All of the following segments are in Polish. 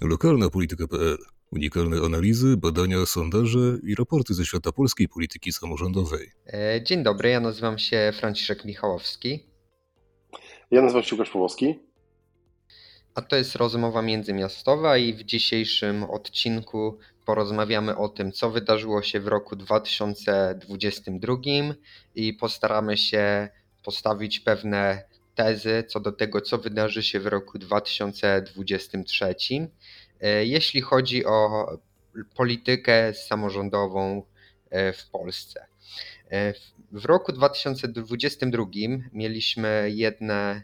Lokalna polityka.pl. Unikalne analizy, badania, sondaże i raporty ze świata polskiej polityki samorządowej. E, dzień dobry, ja nazywam się Franciszek Michałowski. Ja nazywam się Łukasz Pawłowski. A to jest rozmowa międzymiastowa i w dzisiejszym odcinku porozmawiamy o tym, co wydarzyło się w roku 2022 i postaramy się postawić pewne tezy co do tego, co wydarzy się w roku 2023. E, jeśli chodzi o politykę samorządową e, w Polsce. E, w roku 2022 mieliśmy jedne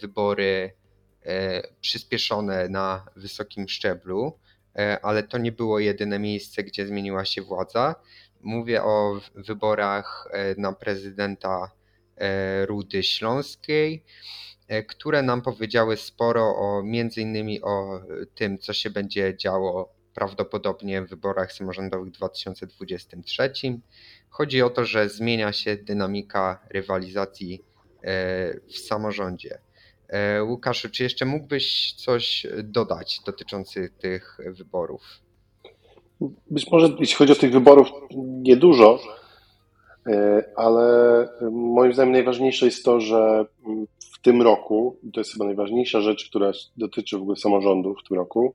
wybory przyspieszone na wysokim szczeblu, ale to nie było jedyne miejsce, gdzie zmieniła się władza. Mówię o wyborach na prezydenta Rudy Śląskiej, E, które nam powiedziały sporo o między innymi o tym, co się będzie działo prawdopodobnie w wyborach samorządowych w 2023. Chodzi o to, że zmienia się dynamika rywalizacji e, w samorządzie. E, Łukaszu, czy jeszcze mógłbyś coś dodać dotyczących tych wyborów? Być może jeśli chodzi o tych wyborów, niedużo, ale moim zdaniem najważniejsze jest to, że w tym roku, to jest chyba najważniejsza rzecz, która dotyczy w ogóle samorządów w tym roku,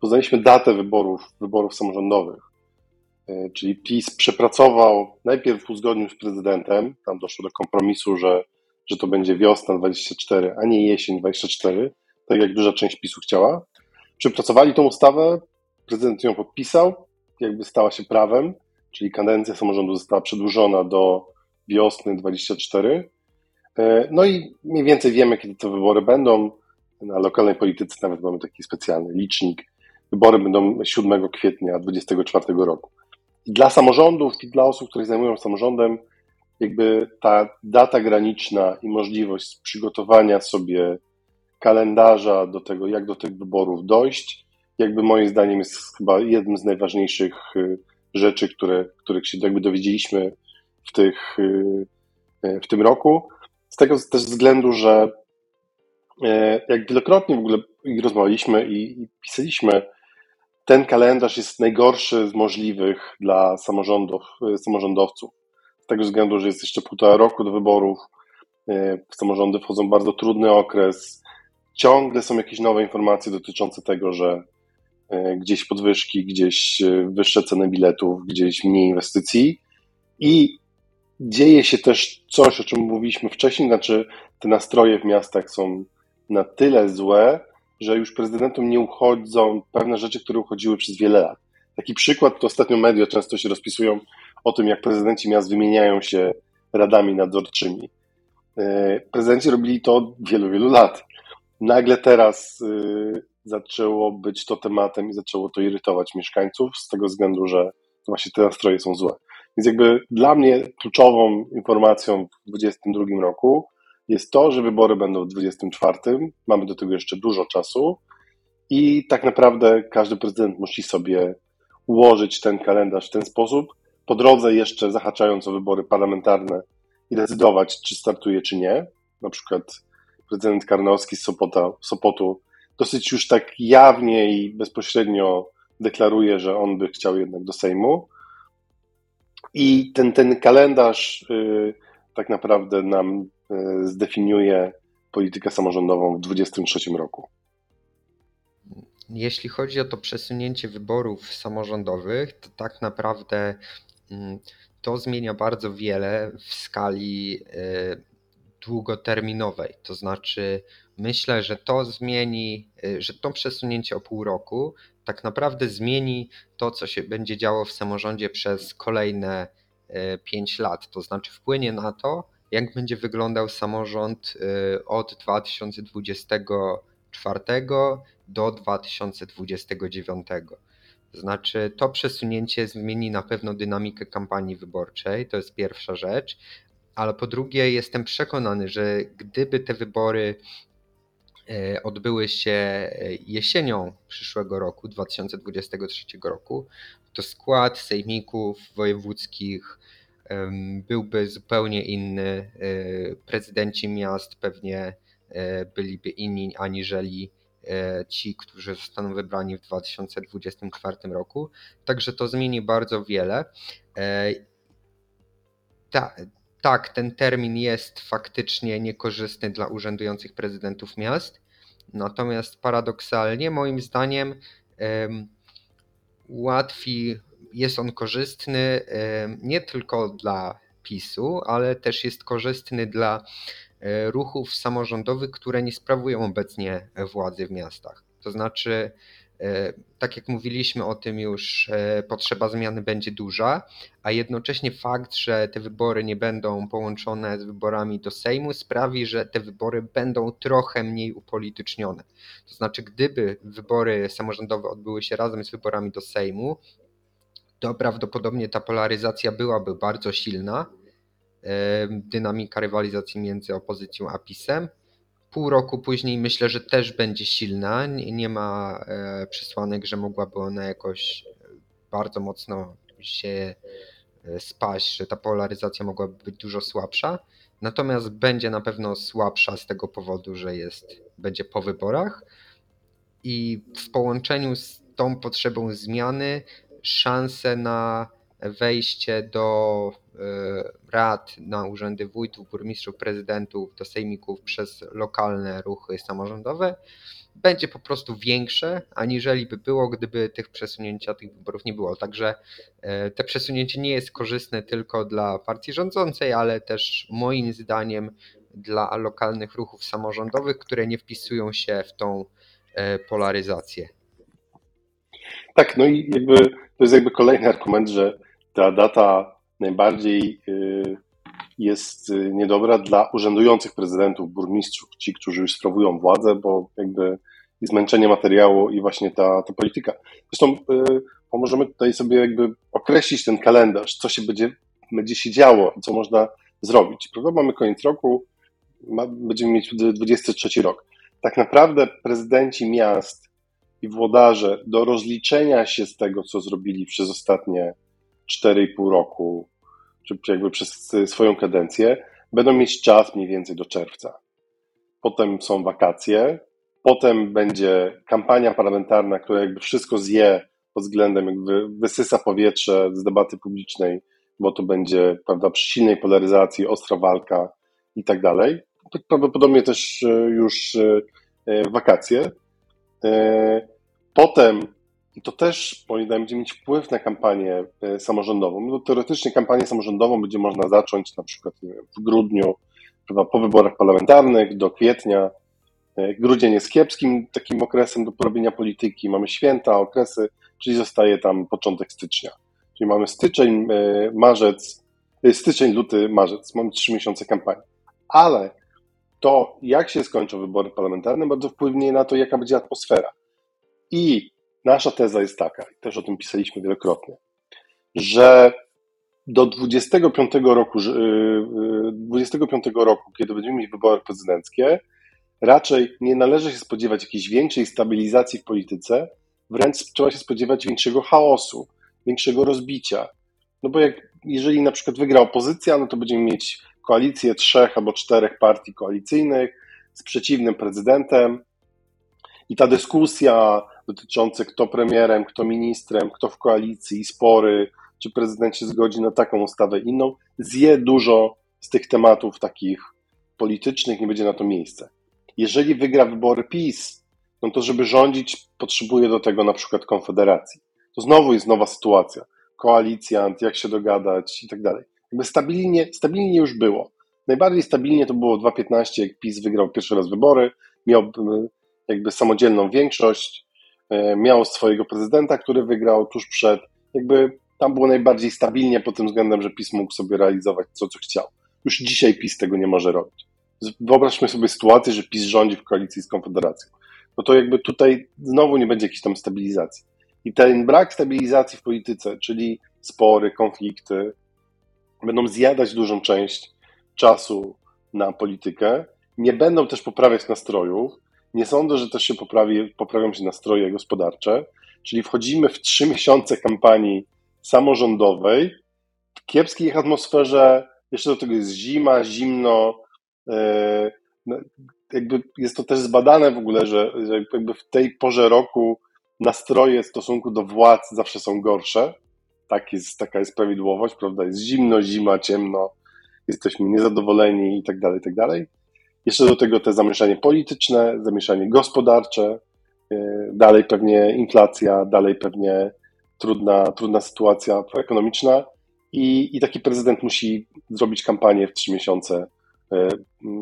poznaliśmy datę wyborów, wyborów samorządowych. E, czyli PiS przepracował najpierw w uzgodnieniu z prezydentem, tam doszło do kompromisu, że, że to będzie wiosna 24, a nie jesień 24, tak jak duża część PiSu chciała. Przepracowali tą ustawę, prezydent ją podpisał, jakby stała się prawem, czyli kadencja samorządu została przedłużona do wiosny 24. E, no i mniej więcej wiemy, kiedy te wybory będą. Na lokalnej polityce nawet mamy taki specjalny licznik. Wybory będą 7 kwietnia 2024 roku. I dla samorządów i dla osób, które zajmują samorządem, jakby ta data graniczna i możliwość przygotowania sobie kalendarza do tego, jak do tych wyborów dojść, jakby moim zdaniem jest chyba jednym z najważniejszych y, rzeczy, które, których się jakby dowiedzieliśmy w, tych, y, y, w tym roku. Z tego też względu, że e, jak wielokrotnie w ogóle rozmawialiśmy i, i pisaliśmy, ten kalendarz jest najgorszy z możliwych dla samorządów, samorządowców. Z tego względu, że jest jeszcze półtora roku do wyborów, samorządy wchodzą w bardzo trudny okres. Ciągle są jakieś nowe informacje dotyczące tego, że gdzieś podwyżki, gdzieś wyższe ceny biletów, gdzieś mniej inwestycji. I dzieje się też coś, o czym mówiliśmy wcześniej, znaczy te nastroje w miastach są na tyle złe, że już prezydentom nie uchodzą pewne rzeczy, które uchodziły przez wiele lat. Taki przykład to ostatnio media często się rozpisują o tym, jak prezydenci miast wymieniają się radami nadzorczymi. E, prezydenci robili to od wielu, wielu lat. Nagle teraz e, zaczęło być to tematem i zaczęło to irytować mieszkańców z tego względu, że właśnie te nastroje są złe. Więc jakby dla mnie kluczową informacją w 2022 roku jest to, że wybory będą w 2024. Mamy do tego jeszcze dużo czasu i tak naprawdę każdy prezydent musi sobie ułożyć ten kalendarz w ten sposób. Po drodze jeszcze zahaczając o wybory parlamentarne i decydować, czy startuje, czy nie. Na przykład prezydent Karnowski z Sopota, Sopotu dosyć już tak jawnie i bezpośrednio deklaruje, że on by chciał jednak do Sejmu. I ten, ten kalendarz y, tak naprawdę nam y, zdefiniuje politykę samorządową w 2023 roku. Jeśli chodzi o to przesunięcie wyborów samorządowych, to tak naprawdę mm, to zmienia bardzo wiele w skali y, długoterminowej. To znaczy, myślę, że to zmieni, że to przesunięcie o pół roku tak naprawdę zmieni to, co się będzie działo w samorządzie przez kolejne 5 e, lat. To znaczy wpłynie na to, jak będzie wyglądał samorząd e, od 2024 do 2029. To znaczy, to przesunięcie zmieni na pewno dynamikę kampanii wyborczej, to jest pierwsza rzecz, ale po drugie, jestem przekonany, że gdyby te wybory odbyły się e, jesienią przyszłego roku, 2023 roku, to skład sejmików wojewódzkich byłby zupełnie inny. E, prezydenci miast pewnie byliby inni aniżeli ci, którzy zostaną wybrani w 2024 roku. Także to zmieni bardzo wiele. Ta, tak, ten termin jest faktycznie niekorzystny dla urzędujących prezydentów miast, natomiast paradoksalnie, moim zdaniem, łatwiej jest on korzystny nie tylko dla PiSu, ale też jest korzystny dla e, ruchów samorządowych, które nie sprawują obecnie władzy w miastach. To znaczy, tak jak mówiliśmy o tym już, e, potrzeba zmiany będzie duża, a jednocześnie fakt, że te wybory nie będą połączone z wyborami do Sejmu sprawi, że te wybory będą trochę mniej upolitycznione. To znaczy, gdyby wybory samorządowe odbyły się razem z wyborami do Sejmu, to prawdopodobnie ta polaryzacja byłaby bardzo silna, e, dynamika rywalizacji między opozycją a PiSem, pół roku później myślę, że też będzie silna. Nie, ma e, przesłanek, że mogłaby ona jakoś e, bardzo mocno się e, spaść, że ta polaryzacja mogłaby być dużo słabsza. Natomiast będzie na pewno słabsza z tego powodu, że jest, będzie po wyborach i w połączeniu z tą potrzebą zmiany szanse na wejście do e, rad na urzędy wójtów, burmistrzów, prezydentów, do sejmików przez lokalne ruchy samorządowe będzie po prostu większe, aniżeli by było, gdyby tych przesunięcia tych wyborów nie było. Także e, te przesunięcie nie jest korzystne tylko dla partii rządzącej, ale też moim zdaniem dla lokalnych ruchów samorządowych, które nie wpisują się w tą e, polaryzację. Tak, no i jakby to jest jakby kolejny argument, że ta data najbardziej y, jest y, niedobra dla urzędujących prezydentów, burmistrzów, ci, którzy już sprawują władzę, bo jakby i zmęczenie materiału i właśnie ta, ta polityka. Zresztą y, pomożemy tutaj sobie jakby określić ten kalendarz, co się będzie, będzie się działo co można zrobić. Prawda? Mamy koniec roku, ma, będziemy mieć 23 rok. Tak naprawdę prezydenci miast i włodarze do rozliczenia się z tego, co zrobili przez ostatnie 4,5 roku, czy jakby przez swoją kadencję, będą mieć czas mniej więcej do czerwca. Potem są wakacje, potem będzie kampania parlamentarna, która jakby wszystko zje pod względem, jakby wysysa powietrze z debaty publicznej, bo to będzie, prawda, przy silnej polaryzacji, ostra walka i tak dalej. Prawdopodobnie też e, już e, e, wakacje. Potem to też, moim zdaniem, będzie mieć wpływ na kampanię e, samorządową. No, teoretycznie kampanię samorządową będzie można zacząć na przykład wiem, w grudniu, chyba po wyborach parlamentarnych, do kwietnia. E, grudzień jest kiepskim takim okresem do porobienia polityki. Mamy święta, okresy, czyli zostaje tam początek stycznia. Czyli mamy styczeń, e, marzec, styczeń, luty, marzec. Mamy trzy miesiące kampanii. Ale to, jak się skończą wybory parlamentarne, bardzo wpłynie na to, jaka będzie atmosfera. I Nasza teza jest taka, i też o tym pisaliśmy wielokrotnie, że do 25 roku, 25 y, y, roku, kiedy będziemy mieć wybory prezydenckie, raczej nie należy się spodziewać jakiejś większej stabilizacji w polityce, wręcz trzeba się spodziewać większego chaosu, większego rozbicia. No bo jak, jeżeli na przykład wygra opozycja, no to będziemy mieć koalicję trzech albo czterech partii koalicyjnych z przeciwnym prezydentem i ta dyskusja dotyczące kto premierem, kto ministrem, kto w koalicji, spory, czy prezydent się zgodzi na taką ustawę inną, zje dużo z tych tematów takich politycznych, nie będzie na to miejsca. Jeżeli wygra wybory PiS, no to żeby rządzić, potrzebuje do tego na przykład Konfederacji. To znowu jest nowa sytuacja. Koalicjant, jak się dogadać i tak dalej. Jakby stabilnie, stabilnie już było. Najbardziej stabilnie to było 2015, jak PiS wygrał pierwszy raz wybory, miał e, jakby samodzielną większość, miał swojego prezydenta, który wygrał tuż przed. Jakby tam było najbardziej stabilnie pod tym względem, że PiS mógł sobie realizować to, co chciał. Już dzisiaj PiS tego nie może robić. Wyobraźmy sobie sytuację, że PiS rządzi w koalicji z Konfederacją. No to jakby tutaj znowu nie będzie jakiejś tam stabilizacji. I ten brak stabilizacji w polityce, czyli spory, konflikty, będą zjadać dużą część czasu na politykę, nie będą też poprawiać nastrojów, nie sądzę, że też się poprawi, poprawią się nastroje gospodarcze, czyli wchodzimy w trzy miesiące kampanii samorządowej w kiepskiej atmosferze, jeszcze do tego jest zima, zimno, e, no, jakby jest to też zbadane w ogóle, że jakby w tej porze roku nastroje w stosunku do władz zawsze są gorsze. Tak jest, taka jest prawidłowość, prawda? Jest zimno, zima, ciemno, jesteśmy niezadowoleni i tak dalej, i tak dalej. Jeszcze do tego te zamieszanie polityczne, zamieszanie gospodarcze, e, dalej pewnie inflacja, dalej pewnie trudna, trudna sytuacja ekonomiczna i, i taki prezydent musi zrobić kampanię w trzy miesiące, e,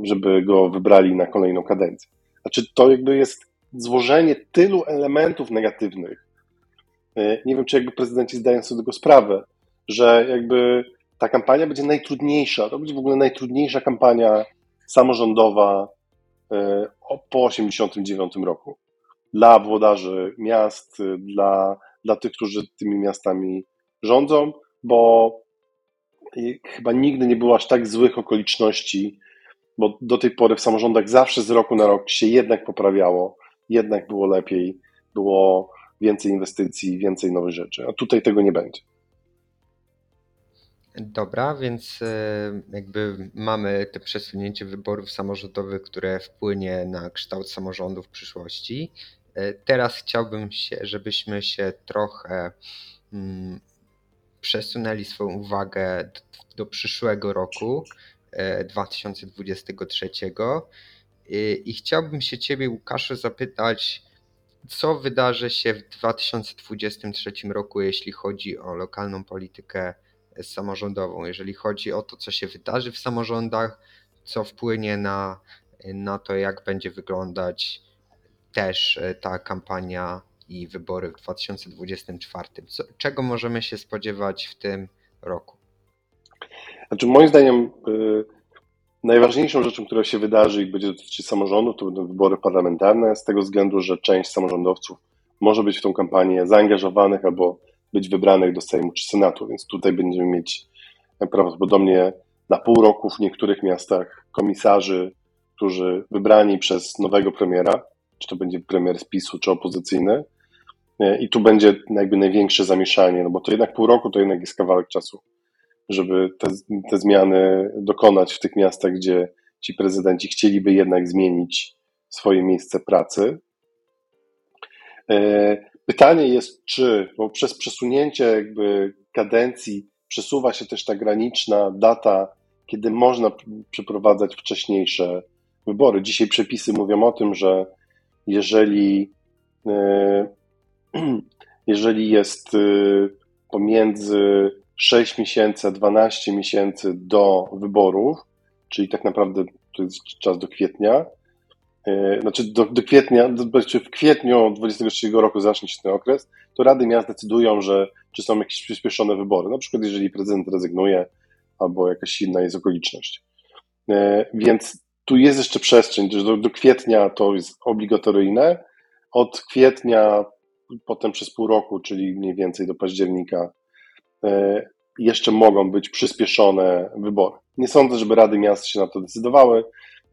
żeby go wybrali na kolejną kadencję. Znaczy to jakby jest złożenie tylu elementów negatywnych. E, nie wiem, czy jakby prezydenci zdają sobie tego sprawę, że jakby ta kampania będzie najtrudniejsza. To będzie w ogóle najtrudniejsza kampania samorządowa e, po 1989 roku. Dla włodarzy miast, dla, dla tych, którzy tymi miastami rządzą, bo chyba nigdy nie było aż tak złych okoliczności, bo do tej pory w samorządach zawsze z roku na rok się jednak poprawiało, jednak było lepiej, było więcej inwestycji, więcej nowych rzeczy. A tutaj tego nie będzie. Dobra, więc e, jakby mamy te przesunięcie wyborów samorządowych, które wpłynie na kształt samorządu w przyszłości. E, teraz chciałbym się, żebyśmy się trochę mm, przesunęli swoją uwagę do, do przyszłego roku 2023 e, i, i chciałbym się Ciebie, Łukaszu, zapytać, co wydarzy się w 2023 roku, jeśli chodzi o lokalną politykę samorządową, jeżeli chodzi o to, co się wydarzy w samorządach, co wpłynie na, na to, jak będzie wyglądać też e, ta kampania i wybory w 2024. Co, czego możemy się spodziewać w tym roku? Znaczy, moim zdaniem, yy, najważniejszą rzeczą, która się wydarzy i będzie dotyczyć samorządu, to będą wybory parlamentarne, z tego względu, że część samorządowców może być w tą kampanię zaangażowanych albo być wybranych do Sejmu czy Senatu, więc tutaj będziemy mieć prawdopodobnie na pół roku w niektórych miastach komisarzy, którzy wybrani przez nowego premiera, czy to będzie premier z PiSu, czy opozycyjny, i tu będzie jakby największe zamieszanie, no bo to jednak pół roku to jednak jest kawałek czasu, żeby te, te zmiany dokonać w tych miastach, gdzie ci prezydenci chcieliby jednak zmienić swoje miejsce pracy. Pytanie jest, czy, bo przez przesunięcie jakby kadencji przesuwa się też ta graniczna data, kiedy można przeprowadzać wcześniejsze wybory. Dzisiaj przepisy mówią o tym, że jeżeli, e, jeżeli jest e, pomiędzy 6 miesięcy a 12 miesięcy do wyborów, czyli tak naprawdę to jest czas do kwietnia, znaczy do, do kwietnia, do, w kwietniu 2023 roku zacznie się ten okres, to Rady Miast decydują, że czy są jakieś przyspieszone wybory, na przykład jeżeli prezydent rezygnuje albo jakaś inna jest okoliczność. E, więc tu jest jeszcze przestrzeń, do, do kwietnia to jest obligatoryjne, od kwietnia potem przez pół roku, czyli mniej więcej do października, e, jeszcze mogą być przyspieszone wybory. Nie sądzę, żeby Rady Miast się na to decydowały,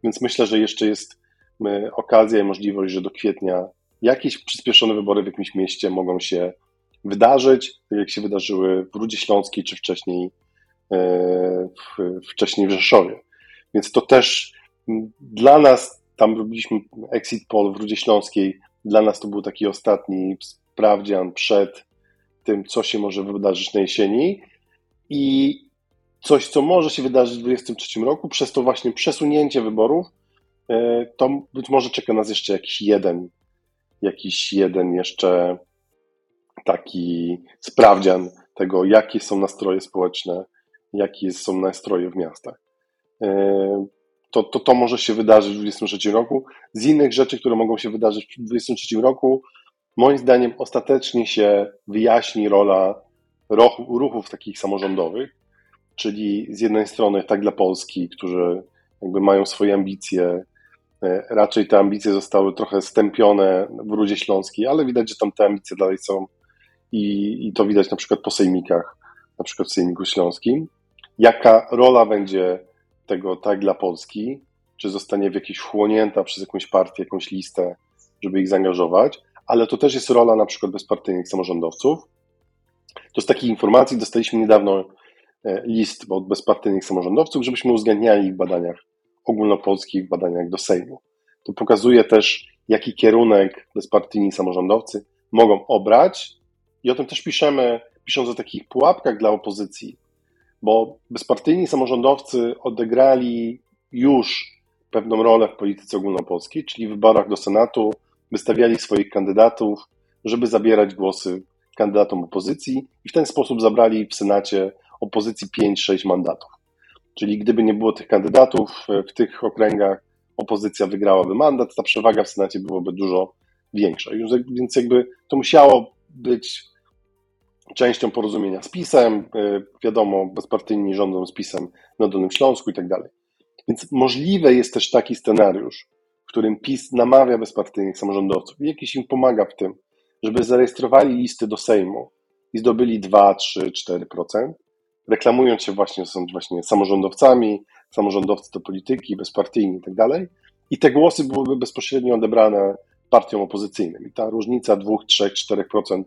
więc myślę, że jeszcze jest okazja i możliwość, że do kwietnia jakieś przyspieszone wybory w jakimś mieście mogą się wydarzyć, tak jak się wydarzyły w Rudzie Śląskiej, czy wcześniej e, w, wcześniej w Rzeszowie. Więc to też dla nas, tam robiliśmy exit poll w Rudzie Śląskiej, dla nas to był taki ostatni sprawdzian przed tym, co się może wydarzyć na jesieni i coś, co może się wydarzyć w 2023 roku, przez to właśnie przesunięcie wyborów to być może czeka nas jeszcze jakiś jeden, jakiś jeden jeszcze taki sprawdzian tego, jakie są nastroje społeczne, jakie są nastroje w miastach. E, to, to, to może się wydarzyć w 2023 roku. Z innych rzeczy, które mogą się wydarzyć w 2023 roku, moim zdaniem ostatecznie się wyjaśni rola ruchów takich samorządowych, czyli z jednej strony tak dla Polski, którzy jakby mają swoje ambicje, E, raczej te ambicje zostały trochę stępione w Rudzie Śląskiej, ale widać, że tam te ambicje dalej są i, i to widać na przykład po sejmikach, na przykład w Sejmiku Śląskim. Jaka rola będzie tego tak dla Polski? Czy zostanie w jakiś wchłonięta przez jakąś partię, jakąś listę, żeby ich zaangażować? Ale to też jest rola na przykład bezpartyjnych samorządowców. To z takich informacji dostaliśmy niedawno e, list od bezpartyjnych samorządowców, żebyśmy uwzględniali w badaniach ogólnopolskich badaniach do Sejmu. to pokazuje też, jaki kierunek bezpartyjni samorządowcy mogą obrać. I o tym też piszemy, pisząc o takich pułapkach dla opozycji, bo bezpartyjni samorządowcy odegrali już pewną rolę w polityce ogólnopolskiej, czyli w wyborach do Senatu wystawiali swoich kandydatów, żeby zabierać głosy kandydatom opozycji i w ten sposób zabrali w Senacie opozycji 5-6 mandatów. Czyli gdyby nie było tych kandydatów w tych okręgach, opozycja wygrałaby mandat, ta przewaga w Senacie byłoby dużo większa. Więc jakby to musiało być częścią porozumienia z PiSem, e, wiadomo, bezpartyjni rządzą z PiSem na Dolnym Śląsku i tak dalej. Więc możliwe jest też taki scenariusz, w którym PiS namawia bezpartyjnych samorządowców i jakiś im pomaga w tym, żeby zarejestrowali listy do Sejmu i zdobyli 2, 3, 4%, reklamując się właśnie, są właśnie samorządowcami, samorządowcy do polityki, bezpartyjni i tak dalej. I te głosy byłyby bezpośrednio odebrane partiom opozycyjnym. I ta różnica 2, 3, 4%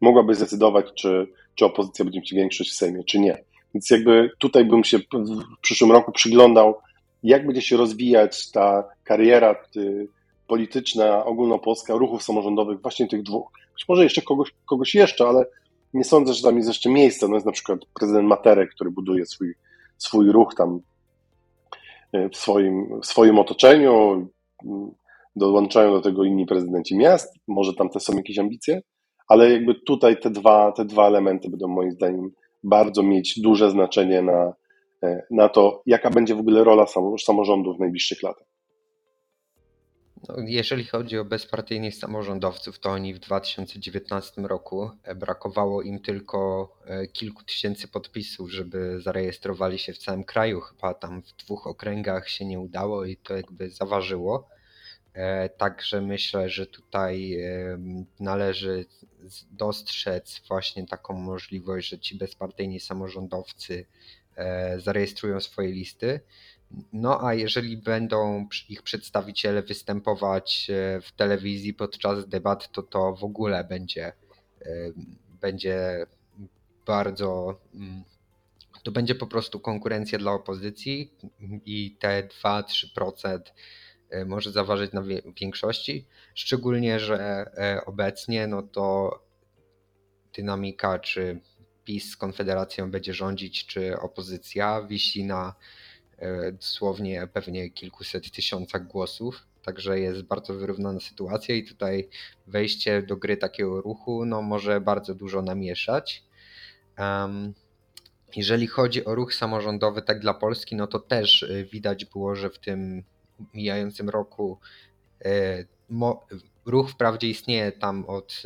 mogłaby zdecydować, czy, czy opozycja będzie mieć większość w Sejmie, czy nie. Więc jakby tutaj bym się w przyszłym roku przyglądał, jak będzie się rozwijać ta kariera ty, polityczna, ogólnopolska ruchów samorządowych, właśnie tych dwóch. Być może jeszcze kogoś, kogoś jeszcze, ale nie sądzę, że tam jest jeszcze miejsce. No jest na przykład prezydent Materek, który buduje swój, swój ruch tam e, w swoim, w swoim otoczeniu. Dołączają do tego inni prezydenci miast. Może tam też są jakieś ambicje, ale jakby tutaj te dwa, te dwa elementy będą moim zdaniem bardzo mieć duże znaczenie na, e, na to, jaka będzie w ogóle rola samorządu w najbliższych latach. No, jeżeli chodzi o bezpartyjnych samorządowców, to oni w 2019 roku e, brakowało im tylko e, kilku tysięcy podpisów, żeby zarejestrowali się w całym kraju. Chyba tam w dwóch okręgach się nie udało i to jakby zaważyło. E, także myślę, że tutaj należy dostrzec właśnie taką możliwość, że ci bezpartyjni samorządowcy zarejestrują swoje listy. No a jeżeli będą ich przedstawiciele występować e, w telewizji podczas debat, to to w ogóle będzie, e, będzie bardzo. Mm, to będzie po prostu konkurencja dla opozycji i te 2-3% e, może zaważyć na większości. Szczególnie, że obecnie no to dynamika, czy PiS z Konfederacją będzie rządzić, czy opozycja wisi na E, dosłownie pewnie kilkuset tysiącach głosów. Także jest bardzo wyrównana sytuacja i tutaj wejście do gry takiego ruchu no, może bardzo dużo namieszać. Um, jeżeli chodzi o ruch samorządowy, tak dla Polski, no to też e, widać było, że w tym mijającym roku e, ruch wprawdzie istnieje tam od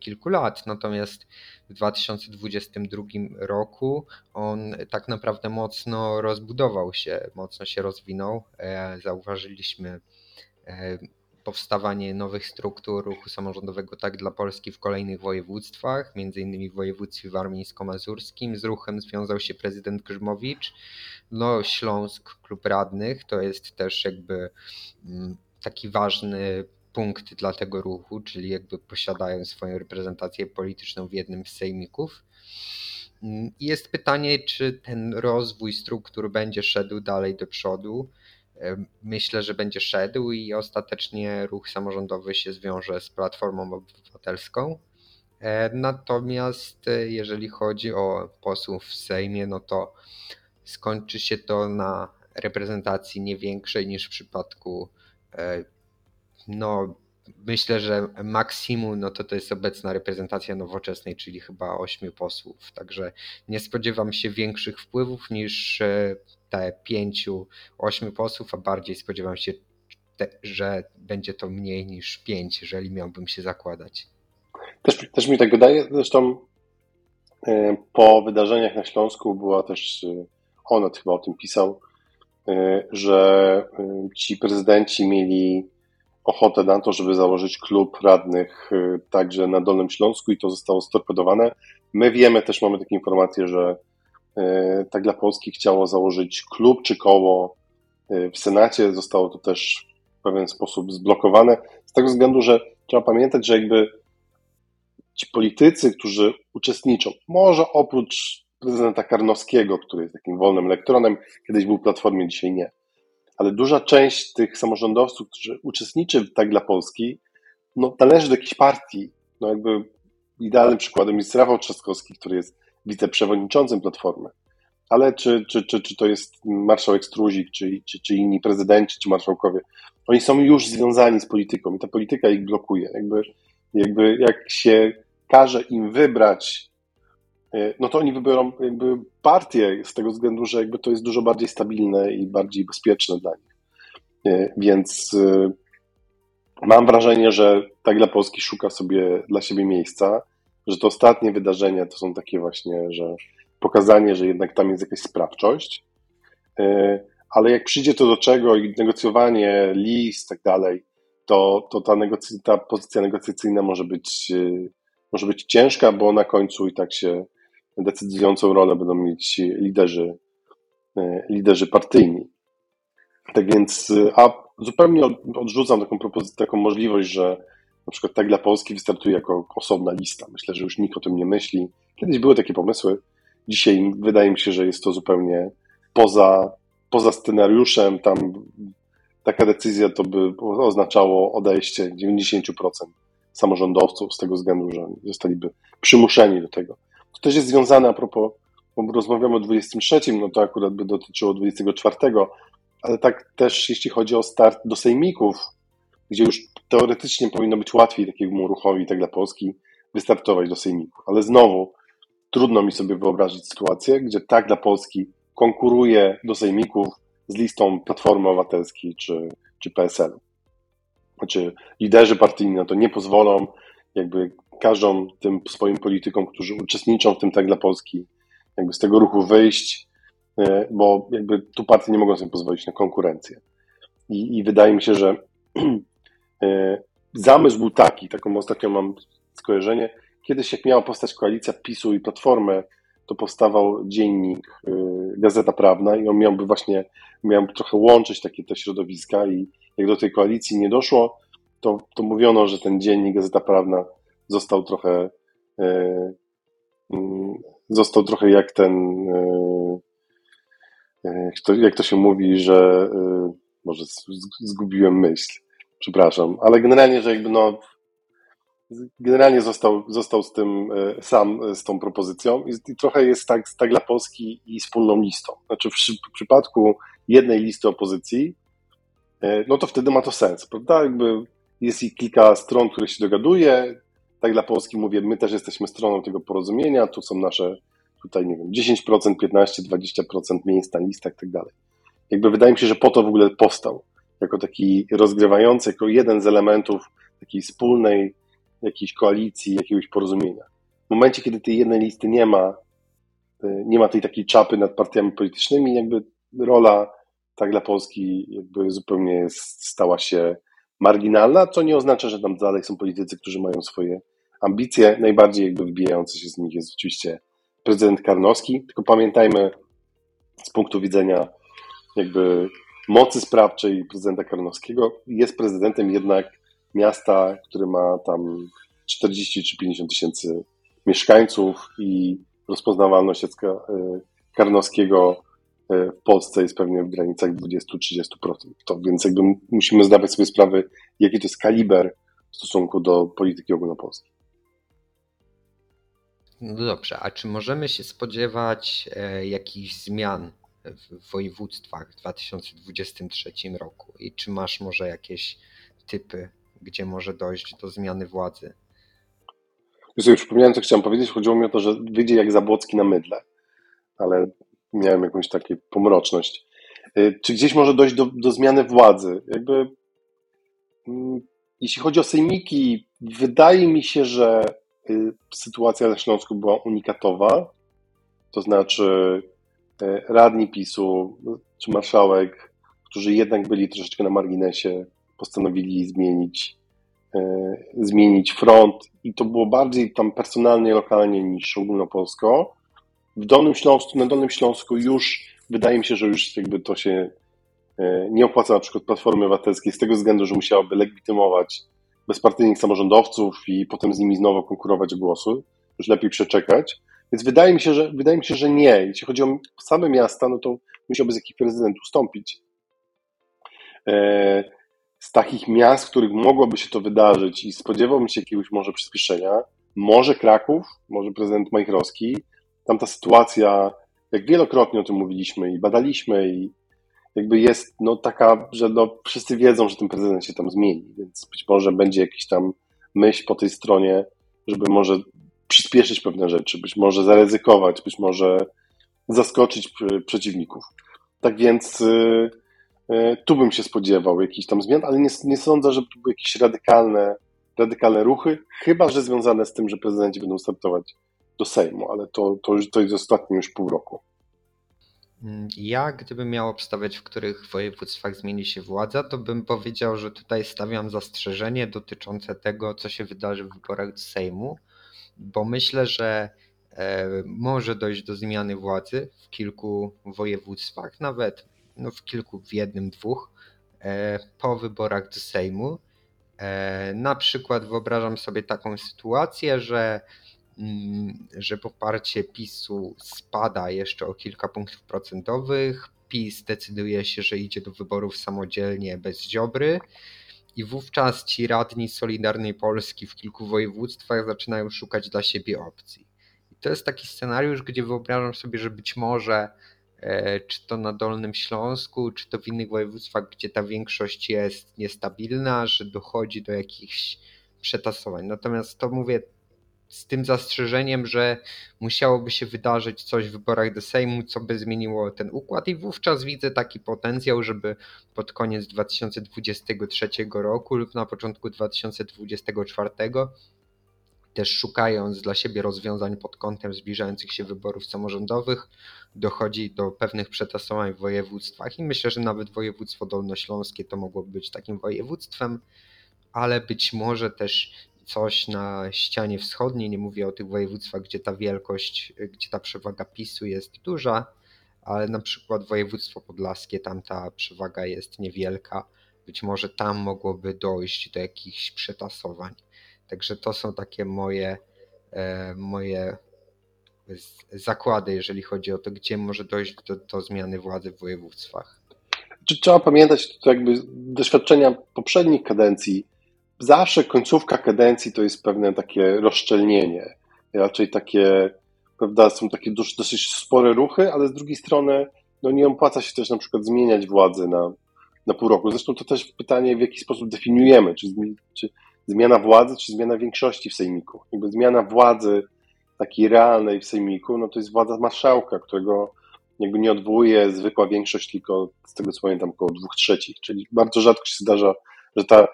kilku lat, natomiast w 2022 roku on tak naprawdę mocno rozbudował się, mocno się rozwinął. E, zauważyliśmy e, powstawanie nowych struktur ruchu samorządowego tak dla Polski w kolejnych województwach, innymi w województwie warmińsko-mazurskim. Z ruchem związał się prezydent Grzmowicz. No, Śląsk, klub radnych, to jest też jakby mm, taki ważny punkt dla tego ruchu, czyli jakby posiadają swoją reprezentację polityczną w jednym z sejmików. Mm, jest pytanie, czy ten rozwój struktur będzie szedł dalej do przodu. Myślę, że będzie szedł i ostatecznie ruch samorządowy się zwiąże z Platformą Obywatelską. E, natomiast e, jeżeli chodzi o posłów w Sejmie, no to skończy się to na reprezentacji nie większej niż w przypadku e, no myślę, że maksimum no to to jest obecna reprezentacja nowoczesnej, czyli chyba ośmiu posłów. Także nie spodziewam się większych wpływów niż e, te pięciu, ośmiu posłów, a bardziej spodziewam się, te, że będzie to mniej niż pięć, jeżeli miałbym się zakładać. Też, też mi tak wydaje, zresztą e, po wydarzeniach na Śląsku była też, e, on chyba o tym pisał, że ci prezydenci mieli ochotę na to, żeby założyć klub radnych y, także na Dolnym Śląsku i to zostało storpedowane. My wiemy, też mamy takie informacje, że y, tak dla Polski chciało założyć klub czy koło y, w Senacie. Zostało to też w pewien sposób zblokowane. Z tego względu, że trzeba pamiętać, że jakby ci politycy, którzy uczestniczą, może oprócz prezydenta Karnowskiego, który jest takim wolnym elektronem, kiedyś był w Platformie, dzisiaj nie, ale duża część tych samorządowców, którzy uczestniczy w Tak dla Polski, no, należy do jakiejś partii. No jakby idealnym przykładem jest Rafał Trzaskowski, który jest wiceprzewodniczącym Platformy. Ale czy, czy, czy, czy to jest marszałek Struzik, czy, czy, czy inni prezydenci, czy marszałkowie, oni są już związani z polityką i ta polityka ich blokuje. Jakby, jakby jak się każe im wybrać, no to oni wybiorą jakby partię z tego względu, że jakby to jest dużo bardziej stabilne i bardziej bezpieczne dla nich. E, więc e, mam wrażenie, że tak dla Polski szuka sobie dla siebie miejsca, że to ostatnie wydarzenia to są takie właśnie, że pokazanie, że jednak tam jest jakaś sprawczość, ale jak przyjdzie to do czego i negocjowanie list i tak dalej, to, to ta, negocy, ta pozycja negocjacyjna może być, może być ciężka, bo na końcu i tak się decydującą rolę będą mieć liderzy, liderzy partyjni. Tak więc, a zupełnie odrzucam taką propozycję, taką możliwość, że na przykład tak dla Polski wystartuje jako osobna lista. Myślę, że już nikt o tym nie myśli. Kiedyś były takie pomysły. Dzisiaj wydaje mi się, że jest to zupełnie poza, poza scenariuszem. Tam taka decyzja to by oznaczało odejście 90% samorządowców z tego względu, że zostaliby przymuszeni do tego. Też jest związane a propos, bo rozmawiamy o 23, no to akurat by dotyczyło 24, ale tak też jeśli chodzi o start do sejmików, gdzie już teoretycznie powinno być łatwiej takiemu ruchowi, tak dla Polski, wystartować do sejmików. Ale znowu, trudno mi sobie wyobrazić sytuację, gdzie tak dla Polski konkuruje do sejmików z listą Platformy Obywatelskiej czy, czy PSL-u. Znaczy, liderzy partyjni na to nie pozwolą, jakby każą tym swoim politykom, którzy uczestniczą w tym tak dla Polski, jakby z tego ruchu wyjść, e, bo jakby tu partie nie mogą sobie pozwolić na konkurencję. I, i wydaje mi się, że e, zamysł był taki, taką ostatnio mam skojarzenie, kiedyś jak miała powstać koalicja PiSu i Platformy, to powstawał dziennik e, Gazeta Prawna i on miałby właśnie, miałby trochę łączyć takie te środowiska i jak do tej koalicji nie doszło, to, to mówiono, że ten dziennik Gazeta Prawna został trochę e, mm, został trochę jak ten e, jak to, jak to się mówi, że e, może zgubiłem myśl, przepraszam, ale generalnie, że jakby no generalnie został, został z tym sam, z tą propozycją i, trochę jest tak, tak dla Polski i wspólną listą. Znaczy w, w przypadku jednej listy opozycji, no to wtedy ma to sens, prawda? Jakby jest i kilka stron, które się dogaduje, tak dla Polski mówię, my też jesteśmy stroną tego porozumienia, tu są nasze tutaj, nie wiem, 10%, 15%, 20% miejsc na listach i tak dalej. Jakby wydaje mi się, że po to w ogóle powstał, jako taki rozgrywający, jako jeden z elementów takiej wspólnej jakiejś koalicji, jakiegoś porozumienia. W momencie, kiedy tej jednej listy nie ma, y, nie ma tej takiej czapy nad partiami politycznymi, jakby rola tak dla Polski jakby zupełnie stała się marginalna, co nie oznacza, że tam dalej są politycy, którzy mają swoje ambicje. Najbardziej jakby wybijający się z nich jest oczywiście prezydent Karnowski, tylko pamiętajmy z punktu widzenia jakby mocy sprawczej prezydenta Karnowskiego, jest prezydentem jednak miasta, które ma tam 40 czy 50 tysięcy mieszkańców i rozpoznawalność e, Karnowskiego e, w Polsce jest pewnie w granicach 20-30%. To więc jakby musimy zdawać sobie sprawę, jaki to jest kaliber w stosunku do polityki ogólnopolskiej. No dobrze, a czy możemy się spodziewać e, jakichś zmian w województwach w 2023 roku? I czy masz może jakieś typy, gdzie może dojść do zmiany władzy? Już sobie przypomniałem, co chciałem powiedzieć. Chodziło mi o to, że wyjdzie jak Zabłocki na mydle, ale miałem jakąś taką pomroczność. E, czy gdzieś może dojść do, do zmiany władzy? Jakby, mm, jeśli chodzi o sejmiki, wydaje mi się, że sytuacja na Śląsku była unikatowa, to znaczy y, radni PiSu czy marszałek, którzy jednak byli troszeczkę na marginesie, postanowili zmienić, y, zmienić front i to było bardziej tam personalnie, lokalnie niż ogólnopolsko. W Dolnym Śląsku, na Dolnym Śląsku już wydaje mi się, że już jakby to się nie opłaca na przykład Platformy Obywatelskiej z tego względu, że musiałaby legitymować bezpartyjnych samorządowców i potem z nimi znowu konkurować o głosy. Już lepiej przeczekać. Więc wydaje mi się, że wydaje mi się, że nie. Jeśli chodzi o same miasta, no to musiałby z jakiś prezydent ustąpić. E, z takich miast, w których mogłoby się to wydarzyć i spodziewałbym się jakiegoś może przyspieszenia, może Kraków, może prezydent Majchrowski. Tam ta sytuacja, jak wielokrotnie o tym mówiliśmy i badaliśmy i jakby jest no, taka, że no, wszyscy wiedzą, że ten prezydent się tam zmieni, więc być może będzie jakiś tam myśl po tej stronie, żeby może przyspieszyć pewne rzeczy, być może zaryzykować, być może zaskoczyć przeciwników. Tak więc y, y, tu bym się spodziewał jakichś tam zmian, ale nie, nie sądzę, że to były jakieś radykalne, radykalne ruchy, chyba że związane z tym, że prezydenci będą startować do Sejmu, ale to, to, to jest ostatnie już pół roku. Mm, ja, gdybym miał obstawiać, w których województwach zmieni się władza, to bym powiedział, że tutaj stawiam zastrzeżenie dotyczące tego, co się wydarzy w wyborach do Sejmu, bo myślę, że e, może dojść do zmiany władzy w kilku województwach, nawet no w kilku, w jednym, dwóch, e, po wyborach do Sejmu. E, na przykład wyobrażam sobie taką sytuację, że że poparcie PiSu spada jeszcze o kilka punktów procentowych. PiS decyduje się, że idzie do wyborów samodzielnie bez Ziobry i wówczas ci radni Solidarnej Polski w kilku województwach zaczynają szukać dla siebie opcji. I to jest taki scenariusz, gdzie wyobrażam sobie, że być może e, czy to na Dolnym Śląsku, czy to w innych województwach, gdzie ta większość jest niestabilna, że dochodzi do jakichś przetasowań. Natomiast to mówię z tym zastrzeżeniem, że musiałoby się wydarzyć coś w wyborach do Sejmu, co by zmieniło ten układ. I wówczas widzę taki potencjał, żeby pod koniec 2023 roku lub na początku 2024 też szukając dla siebie rozwiązań pod kątem zbliżających się wyborów samorządowych, dochodzi do pewnych przetasowań w województwach. I myślę, że nawet województwo dolnośląskie to mogłoby być takim województwem, ale być może też coś na ścianie wschodniej, nie mówię o tych województwach, gdzie ta wielkość, gdzie ta przewaga PiSu jest duża, ale na przykład województwo podlaskie, tam ta przewaga jest niewielka. Być może tam mogłoby dojść do jakichś przetasowań. Także to są takie moje, e, moje zakłady, jeżeli chodzi o to, gdzie może dojść do, do zmiany władzy w województwach. Trzeba pamiętać, to jakby doświadczenia poprzednich kadencji zawsze końcówka kadencji to jest pewne takie rozszczelnienie. Raczej takie, prawda, są takie dosyć, spore ruchy, ale z drugiej strony no nie opłaca się też na przykład zmieniać władzy na, na pół roku. Zresztą to też pytanie, w jaki sposób definiujemy, czy, czy zmiana władzy, czy zmiana większości w sejmiku. Jakby zmiana władzy takiej realnej w sejmiku, no to jest władza marszałka, którego jakby nie odwołuje zwykła większość, tylko z tego co pamiętam około dwóch trzecich, czyli bardzo rzadko się zdarza, że ta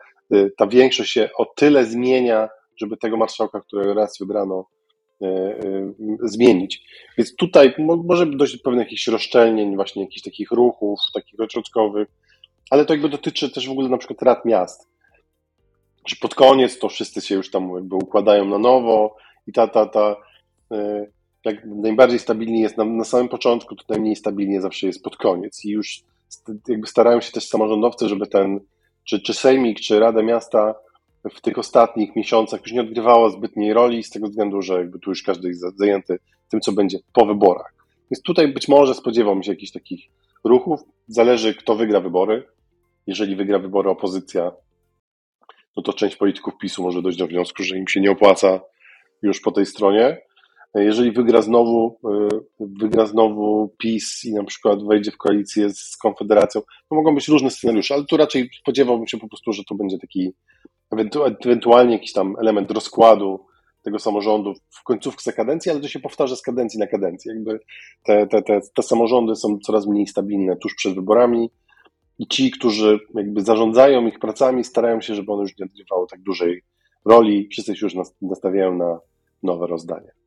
ta większość się o tyle zmienia, żeby tego marszałka, którego raz wybrano, y, y, zmienić. Więc tutaj może dojść do pewnych jakichś rozszczelnień, właśnie jakichś takich ruchów, takich ośrodkowych, ale to jakby dotyczy też w ogóle na przykład rad miast. Że pod koniec to wszyscy się już tam jakby układają na nowo i ta, ta, ta, jak najbardziej stabilnie jest na, na samym początku, to najmniej stabilnie zawsze jest pod koniec i już jakby starają się też samorządowcy, żeby ten czy, czy Sejmik, czy Rada Miasta w tych ostatnich miesiącach już nie odgrywało zbytniej roli z tego względu, że jakby tu już każdy jest zajęty tym, co będzie po wyborach. Więc tutaj być może spodziewam się jakichś takich ruchów. Zależy, kto wygra wybory. Jeżeli wygra wybory opozycja, no to część polityków PiSu może dojść do wniosku, że im się nie opłaca już po tej stronie. Jeżeli wygra znowu, y, wygra znowu PiS i na przykład wejdzie w koalicję z Konfederacją, to mogą być różne scenariusze, ale tu raczej spodziewałbym się po prostu, że to będzie taki ewentualnie jakiś tam element rozkładu tego samorządu w końcówce kadencji, ale to się powtarza z kadencji na kadencję. Jakby te, te, te, te samorządy są coraz mniej stabilne tuż przed wyborami i ci, którzy jakby zarządzają ich pracami, starają się, żeby one już nie odgrywały tak dużej roli. Wszyscy się już nastawiają na nowe rozdanie.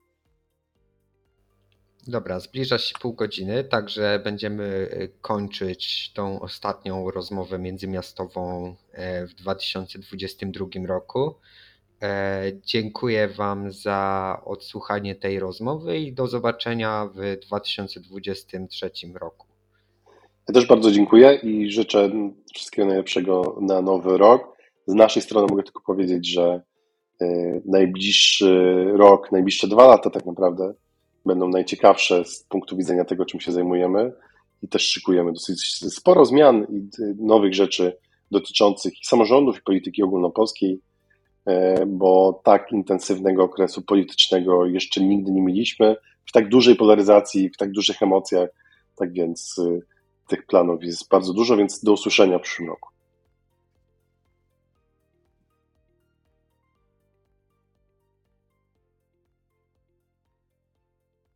Dobra, zbliża się pół godziny, także będziemy y, kończyć tą ostatnią rozmowę międzymiastową e, w 2022 roku. E, dziękuję Wam za odsłuchanie tej rozmowy i do zobaczenia w 2023 roku. Ja też bardzo dziękuję i życzę wszystkiego najlepszego na nowy rok. Z naszej strony mogę tylko powiedzieć, że e, najbliższy rok, najbliższe dwa lata tak naprawdę będą najciekawsze z punktu widzenia tego, czym się zajmujemy i też szykujemy dosyć sporo zmian i nowych rzeczy dotyczących i samorządów, i polityki ogólnopolskiej, bo tak intensywnego okresu politycznego jeszcze nigdy nie mieliśmy, w tak dużej polaryzacji, w tak dużych emocjach. Tak więc tych planów jest bardzo dużo, więc do usłyszenia w przyszłym roku.